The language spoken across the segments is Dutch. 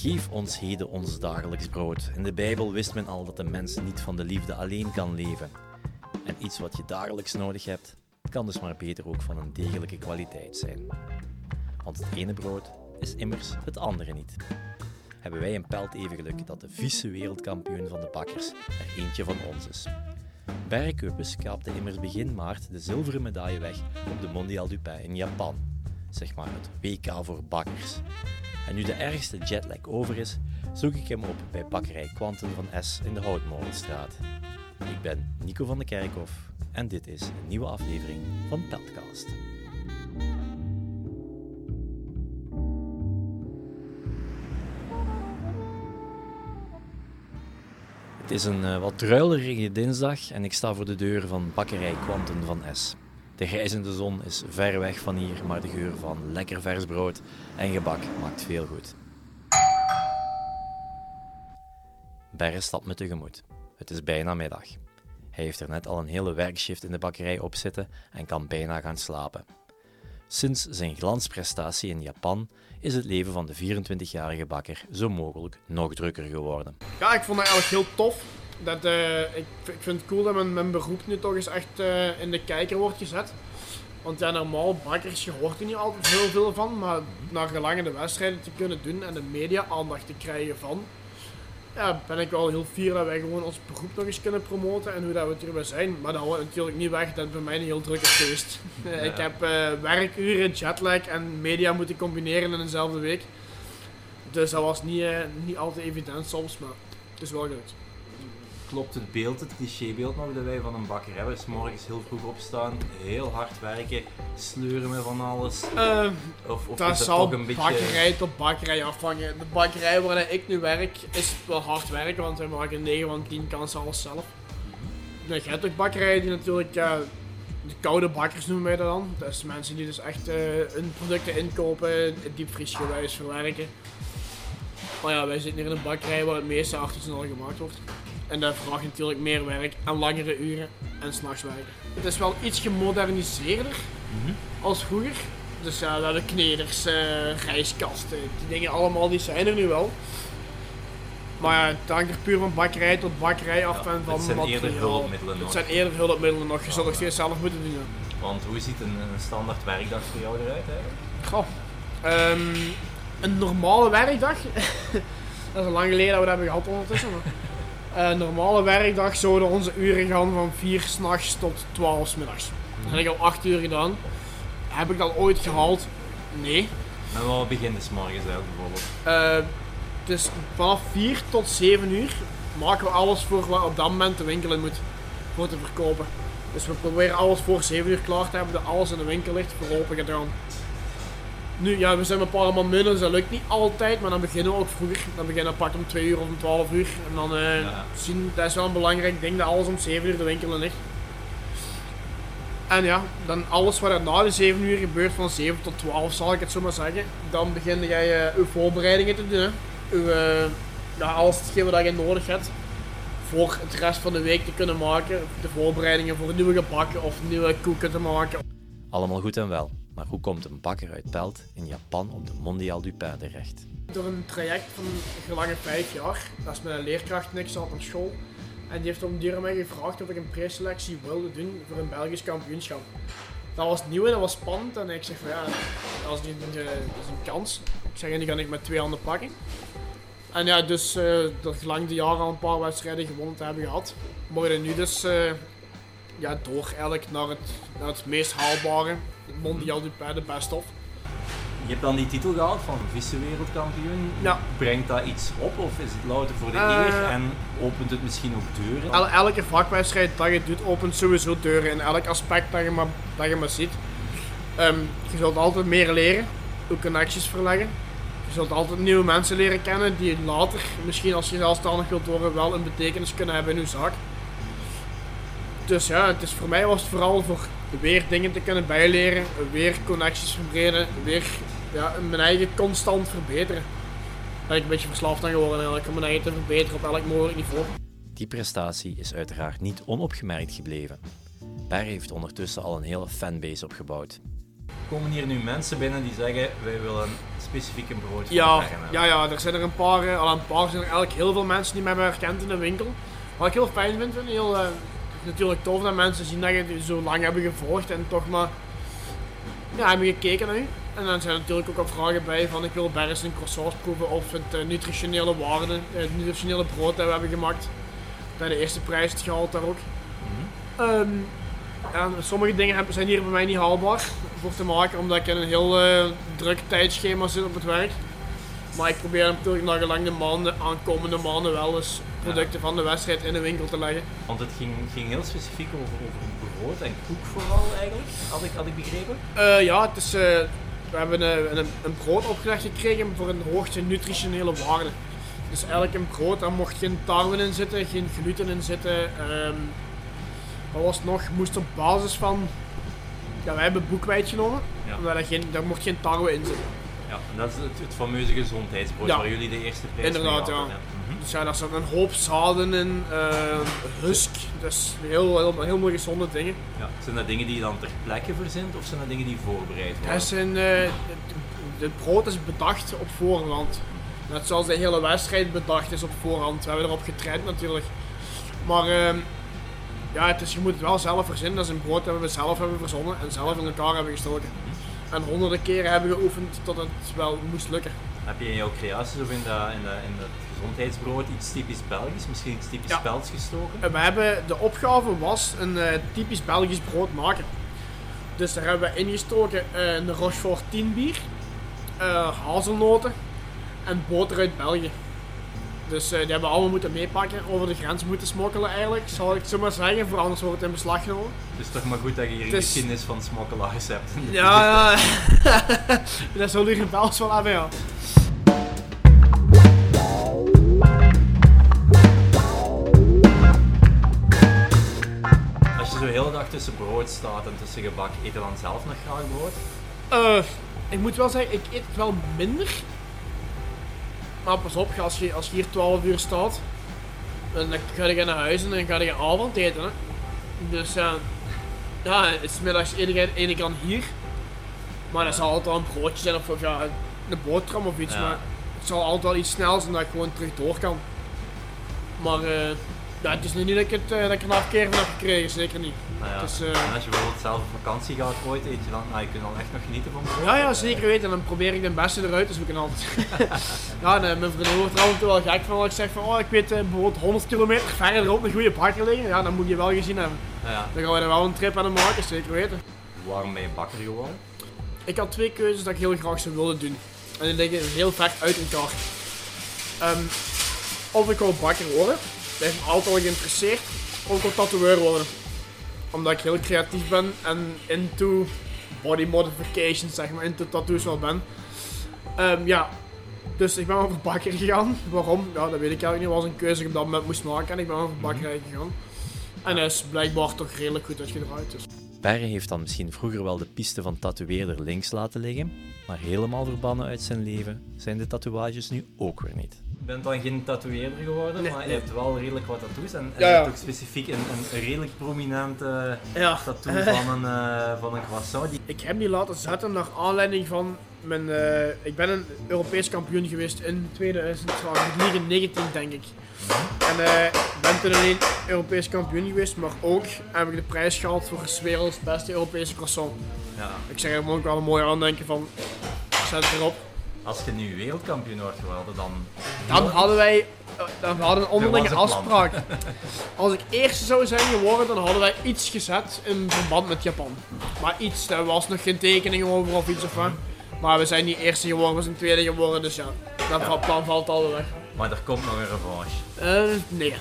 Geef ons heden ons dagelijks brood. In de Bijbel wist men al dat de mens niet van de liefde alleen kan leven. En iets wat je dagelijks nodig hebt, kan dus maar beter ook van een degelijke kwaliteit zijn. Want het ene brood is immers het andere niet. Hebben wij een pelt even geluk dat de vieze wereldkampioen van de bakkers er eentje van ons is. Bergkeupes kaapte immers begin maart de zilveren medaille weg op de Mondial du Pain in Japan. Zeg maar het WK voor bakkers. En nu de ergste jetlag over is, zoek ik hem op bij bakkerij Quantum van S in de Houtmolenstraat. Ik ben Nico van de Kerkhof en dit is een nieuwe aflevering van Peltcast. Het is een uh, wat druilerige dinsdag en ik sta voor de deur van bakkerij Quantum van S. De grijzende zon is ver weg van hier, maar de geur van lekker vers brood en gebak maakt veel goed. Berre stapt me tegemoet. Het is bijna middag. Hij heeft er net al een hele werkshift in de bakkerij op zitten en kan bijna gaan slapen. Sinds zijn glansprestatie in Japan is het leven van de 24-jarige bakker zo mogelijk nog drukker geworden. Ja, ik vond het eigenlijk heel tof. Dat, uh, ik, ik vind het cool dat mijn, mijn beroep nu toch eens echt uh, in de kijker wordt gezet. Want ja, normaal bakkers, je hoort er niet altijd heel veel van. Maar na gelang de wedstrijden te kunnen doen en de media aandacht te krijgen van, ja, ben ik wel heel fier dat wij gewoon ons beroep nog eens kunnen promoten en hoe dat we het erbij zijn. Maar dat houdt natuurlijk niet weg dat het bij mij een heel drukke feest. Ja. ik heb uh, werkuren, jetlag en media moeten combineren in dezelfde week. Dus dat was niet, uh, niet altijd evident soms, maar het is wel goed klopt het beeld, het clichébeeld nog dat wij van een bakker hebben. Dus morgens heel vroeg opstaan, heel hard werken, sleuren met van alles. Uh, of, of dat zal toch een beetje... bakkerij tot bakkerij afhangen. De bakkerij waar ik nu werk is wel hard werken, want wij maken 9 van 10 kansen alles zelf. De hebt bakkerij die natuurlijk, uh, de koude bakkers noemen wij dat dan. Dat is mensen die dus echt uh, hun producten inkopen, diepvriesgewijs verwerken. Maar ja, wij zitten hier in een bakkerij waar het meeste artisanal gemaakt wordt. En dat vraagt natuurlijk meer werk en langere uren en s'nachts werken. Het is wel iets gemoderniseerder mm als vroeger. Dus ja, we hebben kneders, uh, rijstkasten, die dingen allemaal, die zijn er nu wel. Maar ja, het hangt er puur van bakkerij tot bakkerij af ja, en van Het zijn materiaal. eerder hulpmiddelen nog. Het zijn eerder hulpmiddelen nog, je zal nog steeds zelf moeten doen. Want hoe ziet een, een standaard werkdag voor jou eruit? Hè? Goh, um, een normale werkdag, dat is al lang geleden dat we dat hebben gehad ondertussen. Maar. Een normale werkdag zouden onze uren gaan van 4 s'nachts tot 12 s middags. Dat heb ik al 8 uur gedaan. Heb ik dat ooit gehaald? Nee. En wat beginnen s morgens eigenlijk bijvoorbeeld? Uh, dus vanaf 4 tot 7 uur maken we alles voor wat op dat moment de winkel in moet voor te verkopen. Dus we proberen alles voor 7 uur klaar te hebben, dat alles in de winkel ligt voor open gedaan. Nu, ja, we zijn een paar man minder, dus dat lukt niet altijd, maar dan beginnen we ook vroeger. Dan beginnen we pak om 2 uur of om 12 uur. En dan uh, ja. zien, dat is wel een belangrijk ding, dat alles om 7 uur de winkel in ligt. En ja, dan alles wat er na de 7 uur gebeurt, van 7 tot 12 zal ik het zo maar zeggen, dan begin jij uh, uw voorbereidingen te doen. Uw, uh, ja, alles hetgeen wat je nodig hebt voor het rest van de week te kunnen maken. De voorbereidingen voor nieuwe gebakken of nieuwe koeken te maken. Allemaal goed en wel. Maar hoe komt een bakker uit Pelt in Japan op de Mondial du Pain terecht? Door een traject van gelange vijf jaar. Dat is met een leerkracht niks zat op school. En die heeft om duur mij gevraagd of ik een preselectie wilde doen voor een Belgisch kampioenschap. Dat was nieuw en dat was spannend. En ik zeg van ja, dat is, is een kans. Ik zeg en die kan ik met twee handen pakken. En ja, dus uh, dat gelang de jaren al een paar wedstrijden gewonnen te hebben gehad. Mogen nu dus uh, ja, door eigenlijk naar het, naar het meest haalbare mondial de best of. Je hebt dan die titel gehaald van vice-wereldkampioen. Ja. Brengt dat iets op of is het louter voor de uh, eer en opent het misschien ook deuren? El elke vakwedstrijd dat je doet opent sowieso deuren in elk aspect dat je maar, dat je maar ziet. Um, je zult altijd meer leren, ook connecties verleggen. Je zult altijd nieuwe mensen leren kennen die later, misschien als je zelfstandig wilt worden, wel een betekenis kunnen hebben in je zaak. Dus ja, het is, voor mij was het vooral voor weer dingen te kunnen bijleren, weer connecties verbreden, weer ja, mijn eigen constant verbeteren. Daar ben ik een beetje verslaafd aan geworden eigenlijk, om mijn eigen te verbeteren op elk mogelijk niveau. Die prestatie is uiteraard niet onopgemerkt gebleven. Per heeft ondertussen al een hele fanbase opgebouwd. komen hier nu mensen binnen die zeggen, wij willen specifiek een brood ja, Ja, ja, er zijn er een paar, uh, al een paar zijn er eigenlijk heel veel mensen die mij hebben herkend in de winkel. Wat ik heel fijn vind, vind heel, uh, natuurlijk tof dat mensen zien dat je zo lang hebben gevolgd en toch maar ja, hebben gekeken naar u. En dan zijn er natuurlijk ook al vragen bij van ik wil best een croissant proeven of het uh, nutritionele waarde, het nutritionele brood dat we hebben gemaakt. Dat de eerste prijs het gehaald daar ook. Mm -hmm. um, sommige dingen zijn hier bij mij niet haalbaar voor te maken, omdat ik in een heel uh, druk tijdschema zit op het werk. Maar ik probeer natuurlijk naar gelang de maanden, aankomende maanden wel eens producten van de wedstrijd in de winkel te leggen. Want het ging, ging heel specifiek over, over brood en koek vooral eigenlijk, had ik, had ik begrepen? Uh, ja, het is, uh, we hebben een, een, een brood opgelegd gekregen voor een hoogte nutritionele waarde. Dus eigenlijk een brood, daar mocht geen tarwe in zitten, geen gluten in zitten. Um, wat was het nog? Moest op basis van... Ja, wij hebben boekwijd genomen, ja. omdat er geen, daar mocht geen tarwe in zitten. Ja, en dat is het, het fameuze gezondheidsbrood waar jullie de eerste prijs Inderdaad, ja. Dus ja, daar zat een hoop zaden in, uh, husk, dus heel, heel, heel mooie gezonde dingen. Ja. Zijn dat dingen die je dan ter plekke verzint of zijn dat dingen die voorbereid worden? Dat zijn, uh, het brood is bedacht op voorhand. Net zoals de hele wedstrijd bedacht is op voorhand. We hebben erop getraind natuurlijk. Maar uh, ja, het is, je moet het wel zelf verzinnen. Dat is een brood dat we zelf hebben verzonnen en zelf in elkaar hebben gestoken. En honderden keren hebben geoefend tot het wel moest lukken. Heb je in jouw creaties of in, de, in, de, in het iets typisch Belgisch, misschien iets typisch ja. Belgisch gestoken? Eh, we hebben, de opgave was een uh, typisch Belgisch brood maken. Dus daar hebben we ingestoken uh, een Rochefort 10 bier, hazelnoten en boter uit België. Dus uh, die hebben we allemaal moeten meepakken, over de grens moeten smokkelen eigenlijk, zal ik zo maar zeggen, voor anders wordt het in beslag genomen. Het is toch maar goed dat je hier een geschiedenis van smokkelaars hebt. Ja, ja. dat zullen jullie wel wel hebben, ja. Als je zo heel dag tussen brood staat en tussen gebak, eet je dan zelf nog graag brood? Uh, ik moet wel zeggen, ik eet wel minder. Maar pas op, als je, als je hier 12 uur staat, dan ga je naar huis en dan ga je avond eten. Hè. Dus uh, ja, het is middags ene, ene kant hier. Maar dat zal altijd wel een broodje zijn of, of ja, een boterham of iets. Maar het zal altijd wel iets snel zijn dat ik gewoon terug door kan. Maar uh, ja, het is nu niet dat ik, het, uh, dat ik een afkeer van heb gekregen, zeker niet. Nou ja. dus, uh, en als je bijvoorbeeld zelf op vakantie gaat ooit, eet je dan, nou, je kunt dan echt nog genieten van Ja, ja, zeker weten. En dan probeer ik de beste eruit te zoeken altijd. ja, en, mijn vriendin wordt er toe wel gek van als ik zeg van, oh, ik weet bijvoorbeeld 100 kilometer verderop een goede bakker liggen. Ja, dan moet je wel gezien hebben. Ja. Dan gaan we er wel een trip aan de maken, zeker weten. Waarom ben je bakker geworden? Ik had twee keuzes dat ik heel graag zou willen doen. En die liggen heel ver uit elkaar. Um, of ik wil bakker worden heeft me altijd al geïnteresseerd. Ook wil tatoeëur worden. Omdat ik heel creatief ben en into body modification, zeg maar, into tattoos wel ben. Um, ja, dus ik ben over bakker gegaan. Waarom? Ja, dat weet ik eigenlijk niet. Het was een keuze die ik op dat moment moest maken en ik ben over bakkerij gegaan. En hij is blijkbaar toch redelijk goed uitgedraaid. Dus. Perre heeft dan misschien vroeger wel de piste van tatoeëerder links laten liggen, maar helemaal verbannen uit zijn leven zijn de tatoeages nu ook weer niet bent dan geen tatoeëerder geworden, maar je hebt wel redelijk wat tattoos. En, en je hebt ook specifiek een, een redelijk prominente tattoo van een, uh, van een croissant. Die... Ik heb die laten zetten naar aanleiding van mijn... Uh, ik ben een Europees kampioen geweest in 2019, denk ik. En uh, ik ben toen alleen Europees kampioen geweest, maar ook heb ik de prijs gehaald voor de werelds beste Europese croissant. Ja. Ik zeg ook wel een mooi aandenken van, zet het erop. Als je nu wereldkampioen wordt geworden, dan... Dan hadden wij dan we hadden een onderlinge afspraak. Als ik eerste zou zijn geworden, dan hadden wij iets gezet in verband met Japan. Maar iets, er was nog geen tekening over of iets of wat. Maar we zijn niet eerste geworden, we zijn tweede geworden, dus ja, dat plan valt alweer weg. Maar er komt nog een revanche? Uh, nee.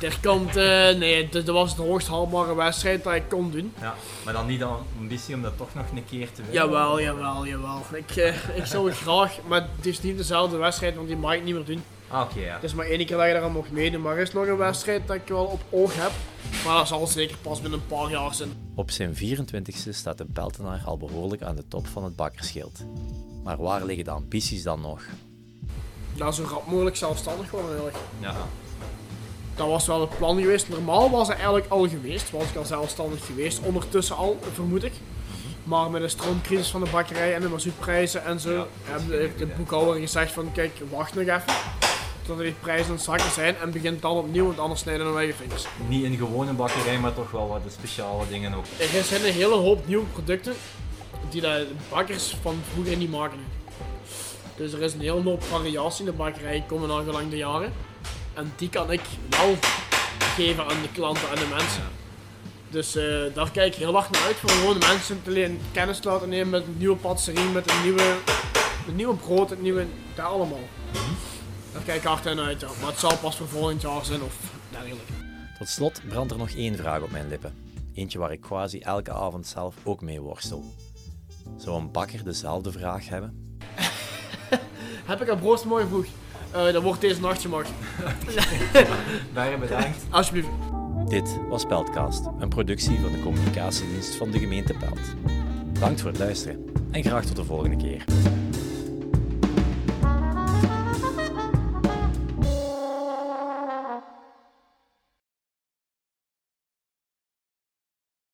Er komt, uh, nee, dat was de hoogst haalbare wedstrijd dat ik kon doen. Ja, maar dan niet de ambitie om dat toch nog een keer te winnen? Jawel, jawel, jawel. Ik, uh, ik zou graag, maar het is niet dezelfde wedstrijd, want die mag ik niet meer doen. Ah, oké, ja. Het is maar één keer dat je daar mocht meedoen, maar er is nog een wedstrijd dat ik wel op oog heb. Maar dat zal zeker pas binnen een paar jaar zijn. Op zijn 24ste staat de Beltenaar al behoorlijk aan de top van het bakkerschild. Maar waar liggen de ambities dan nog? Dat is zo rap mogelijk zelfstandig worden eigenlijk. Ja dat was wel het plan geweest. Normaal was het eigenlijk al geweest, was ik al zelfstandig geweest, ondertussen al, vermoed ik. Maar met de stroomcrisis van de bakkerij en de mazoetprijzen en zo, ja, heeft de boekhouder gezegd van kijk, wacht nog even. Totdat die prijzen aan het zakken zijn en begint dan opnieuw, want anders snijden we je vingers. Niet een gewone bakkerij, maar toch wel wat de speciale dingen ook. Er zijn een hele hoop nieuwe producten die de bakkers van vroeger niet maken. Dus er is een hele hoop variatie in de bakkerij, komen al gelang de jaren. En die kan ik wel geven aan de klanten en de mensen. Dus uh, daar kijk ik heel erg naar uit voor gewoon mensen te leren kennis te laten nemen met een nieuwe patisserie, met een nieuwe, een nieuwe brood, het nieuwe, dat allemaal. Daar kijk ik hard naar uit, ja. maar het zal pas voor volgend jaar zijn of dergelijke. Tot slot brandt er nog één vraag op mijn lippen. Eentje waar ik quasi elke avond zelf ook mee worstel. Zou een bakker dezelfde vraag hebben? Heb ik een brood mooi vroeg? Uh, dan wordt deze nacht gemaakt. Daarin bedankt. Alsjeblieft. Dit was Peltcast, een productie van de communicatiedienst van de gemeente Pelt. Bedankt voor het luisteren en graag tot de volgende keer.